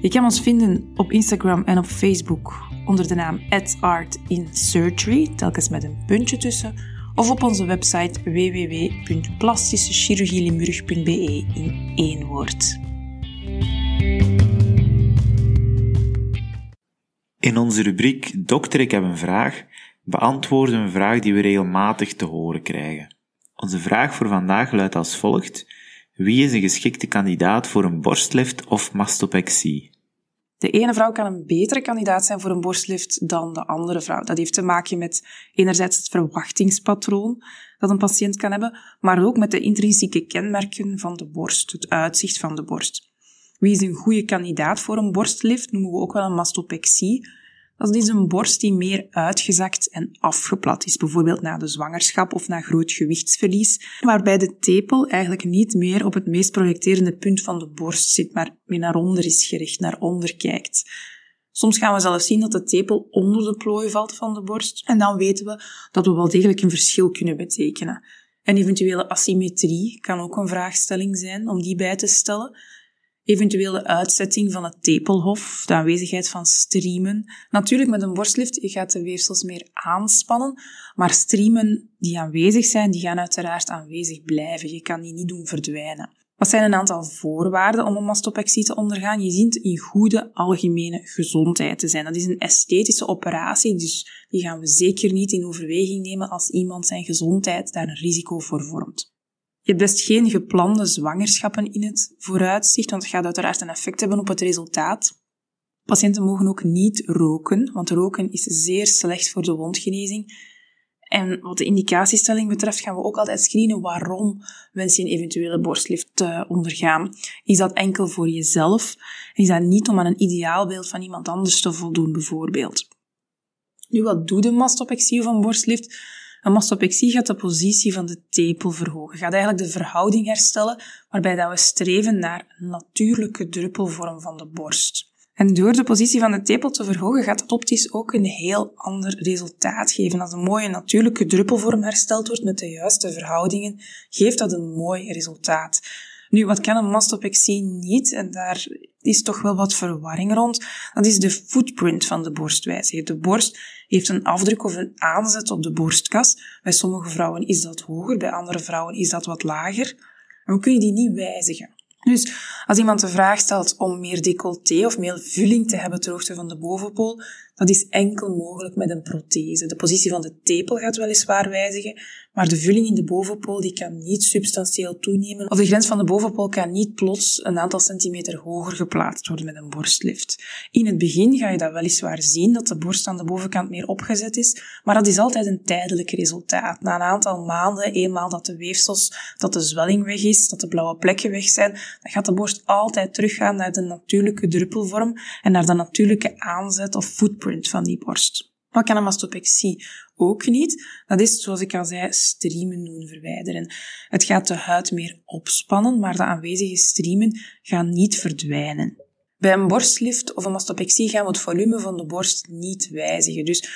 Je kan ons vinden op Instagram en op Facebook onder de naam @artinsurgery, telkens met een puntje tussen, of op onze website www.plastischechirurgielimburg.be in één woord. In onze rubriek Dokter, ik heb een vraag beantwoorden we een vraag die we regelmatig te horen krijgen. Onze vraag voor vandaag luidt als volgt: Wie is een geschikte kandidaat voor een borstlift of mastopexie? De ene vrouw kan een betere kandidaat zijn voor een borstlift dan de andere vrouw. Dat heeft te maken met enerzijds het verwachtingspatroon dat een patiënt kan hebben, maar ook met de intrinsieke kenmerken van de borst, het uitzicht van de borst. Wie is een goede kandidaat voor een borstlift, noemen we ook wel een mastopexie. Dat is een borst die meer uitgezakt en afgeplat is, bijvoorbeeld na de zwangerschap of na groot gewichtsverlies, waarbij de tepel eigenlijk niet meer op het meest projecterende punt van de borst zit, maar meer naar onder is gericht, naar onder kijkt. Soms gaan we zelfs zien dat de tepel onder de plooi valt van de borst. En dan weten we dat we wel degelijk een verschil kunnen betekenen. En eventuele asymmetrie kan ook een vraagstelling zijn om die bij te stellen eventuele uitzetting van het tepelhof, de aanwezigheid van striemen. Natuurlijk met een borstlift, je gaat de weefsels meer aanspannen, maar striemen die aanwezig zijn, die gaan uiteraard aanwezig blijven. Je kan die niet doen verdwijnen. Wat zijn een aantal voorwaarden om een mastopexie te ondergaan? Je dient in goede algemene gezondheid te zijn. Dat is een esthetische operatie, dus die gaan we zeker niet in overweging nemen als iemand zijn gezondheid daar een risico voor vormt. Je hebt best geen geplande zwangerschappen in het vooruitzicht, want het gaat uiteraard een effect hebben op het resultaat. Patiënten mogen ook niet roken, want roken is zeer slecht voor de wondgenezing. En wat de indicatiestelling betreft gaan we ook altijd screenen waarom wens je een eventuele borstlift te ondergaan. Is dat enkel voor jezelf? Is dat niet om aan een ideaalbeeld van iemand anders te voldoen, bijvoorbeeld? Nu, wat doet een mastopexie of een borstlift? Een mastopexie gaat de positie van de tepel verhogen, gaat eigenlijk de verhouding herstellen waarbij dat we streven naar een natuurlijke druppelvorm van de borst. En door de positie van de tepel te verhogen gaat dat optisch ook een heel ander resultaat geven. Als een mooie natuurlijke druppelvorm hersteld wordt met de juiste verhoudingen, geeft dat een mooi resultaat. Nu, wat kan een mastopexie niet? En daar is toch wel wat verwarring rond. Dat is de footprint van de borstwijzer. De borst heeft een afdruk of een aanzet op de borstkas. Bij sommige vrouwen is dat hoger, bij andere vrouwen is dat wat lager. En we kunnen die niet wijzigen. Dus als iemand de vraag stelt om meer decolleté of meer vulling te hebben ter hoogte van de bovenpool, dat is enkel mogelijk met een prothese. De positie van de tepel gaat weliswaar wijzigen, maar de vulling in de bovenpool die kan niet substantieel toenemen. Of de grens van de bovenpool kan niet plots een aantal centimeter hoger geplaatst worden met een borstlift. In het begin ga je dat weliswaar zien, dat de borst aan de bovenkant meer opgezet is, maar dat is altijd een tijdelijk resultaat. Na een aantal maanden, eenmaal dat de weefsels, dat de zwelling weg is, dat de blauwe plekken weg zijn, dan gaat de borst altijd teruggaan naar de natuurlijke druppelvorm en naar de natuurlijke aanzet of footprint van die borst. Wat kan een mastopexie ook niet? Dat is, zoals ik al zei, striemen doen verwijderen. Het gaat de huid meer opspannen, maar de aanwezige striemen gaan niet verdwijnen. Bij een borstlift of een mastopexie gaan we het volume van de borst niet wijzigen. Dus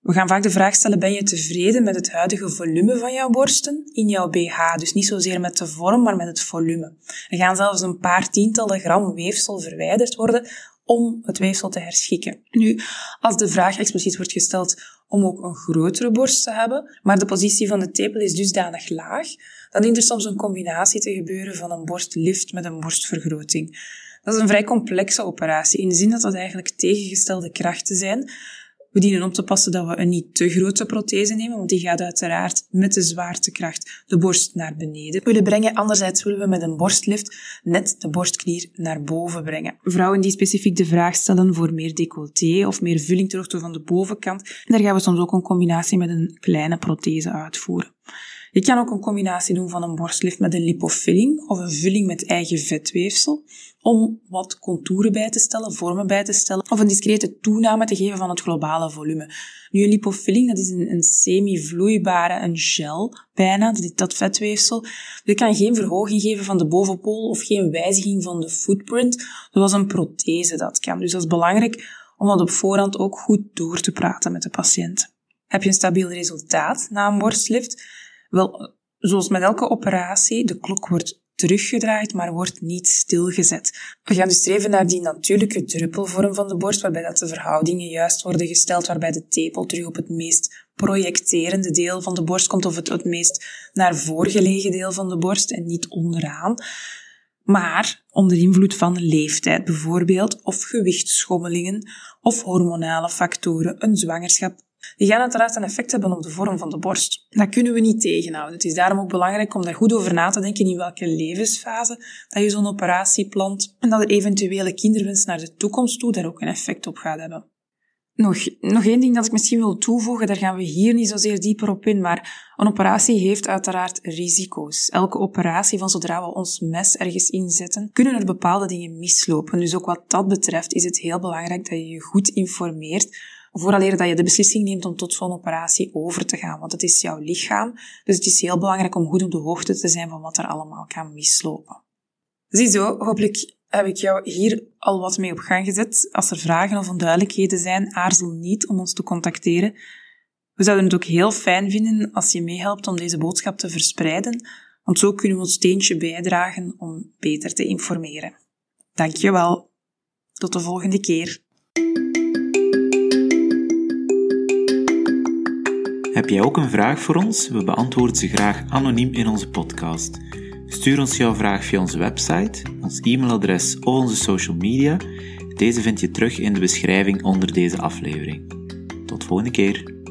we gaan vaak de vraag stellen, ben je tevreden met het huidige volume van jouw borsten in jouw BH? Dus niet zozeer met de vorm, maar met het volume. Er gaan zelfs een paar tientallen gram weefsel verwijderd worden om het weefsel te herschikken. Nu, als de vraag expliciet wordt gesteld om ook een grotere borst te hebben, maar de positie van de tepel is dusdanig laag, dan dient er soms een combinatie te gebeuren van een borstlift met een borstvergroting. Dat is een vrij complexe operatie, in de zin dat dat eigenlijk tegengestelde krachten zijn, we dienen op te passen dat we een niet te grote prothese nemen, want die gaat uiteraard met de zwaartekracht de borst naar beneden willen brengen. Anderzijds willen we met een borstlift net de borstknier naar boven brengen. Vrouwen die specifiek de vraag stellen voor meer decolleté of meer vulling terug van de bovenkant, daar gaan we soms ook een combinatie met een kleine prothese uitvoeren. Je kan ook een combinatie doen van een borstlift met een lipofilling of een vulling met eigen vetweefsel om wat contouren bij te stellen, vormen bij te stellen of een discrete toename te geven van het globale volume. Nu, een lipofilling, dat is een, semi-vloeibare, een gel bijna, dat, dat vetweefsel. Dat kan geen verhoging geven van de bovenpool of geen wijziging van de footprint, zoals een prothese dat kan. Dus dat is belangrijk om dat op voorhand ook goed door te praten met de patiënt. Heb je een stabiel resultaat na een borstlift? Wel, zoals met elke operatie, de klok wordt teruggedraaid, maar wordt niet stilgezet. We gaan dus streven naar die natuurlijke druppelvorm van de borst, waarbij dat de verhoudingen juist worden gesteld, waarbij de tepel terug op het meest projecterende deel van de borst komt, of het, het meest naar voorgelegen deel van de borst en niet onderaan. Maar onder invloed van leeftijd bijvoorbeeld, of gewichtsschommelingen, of hormonale factoren, een zwangerschap die gaan uiteraard een effect hebben op de vorm van de borst. Dat kunnen we niet tegenhouden. Het is daarom ook belangrijk om daar goed over na te denken in welke levensfase dat je zo'n operatie plant en dat er eventuele kinderwens naar de toekomst toe daar ook een effect op gaat hebben. Nog, nog één ding dat ik misschien wil toevoegen, daar gaan we hier niet zozeer dieper op in, maar een operatie heeft uiteraard risico's. Elke operatie, van zodra we ons mes ergens inzetten, kunnen er bepaalde dingen mislopen. Dus ook wat dat betreft is het heel belangrijk dat je je goed informeert vooraleer dat je de beslissing neemt om tot zo'n operatie over te gaan. Want het is jouw lichaam, dus het is heel belangrijk om goed op de hoogte te zijn van wat er allemaal kan mislopen. Ziezo, hopelijk heb ik jou hier al wat mee op gang gezet. Als er vragen of onduidelijkheden zijn, aarzel niet om ons te contacteren. We zouden het ook heel fijn vinden als je meehelpt om deze boodschap te verspreiden, want zo kunnen we ons steentje bijdragen om beter te informeren. Dankjewel. Tot de volgende keer. Heb jij ook een vraag voor ons? We beantwoorden ze graag anoniem in onze podcast. Stuur ons jouw vraag via onze website, ons e-mailadres of onze social media. Deze vind je terug in de beschrijving onder deze aflevering. Tot volgende keer.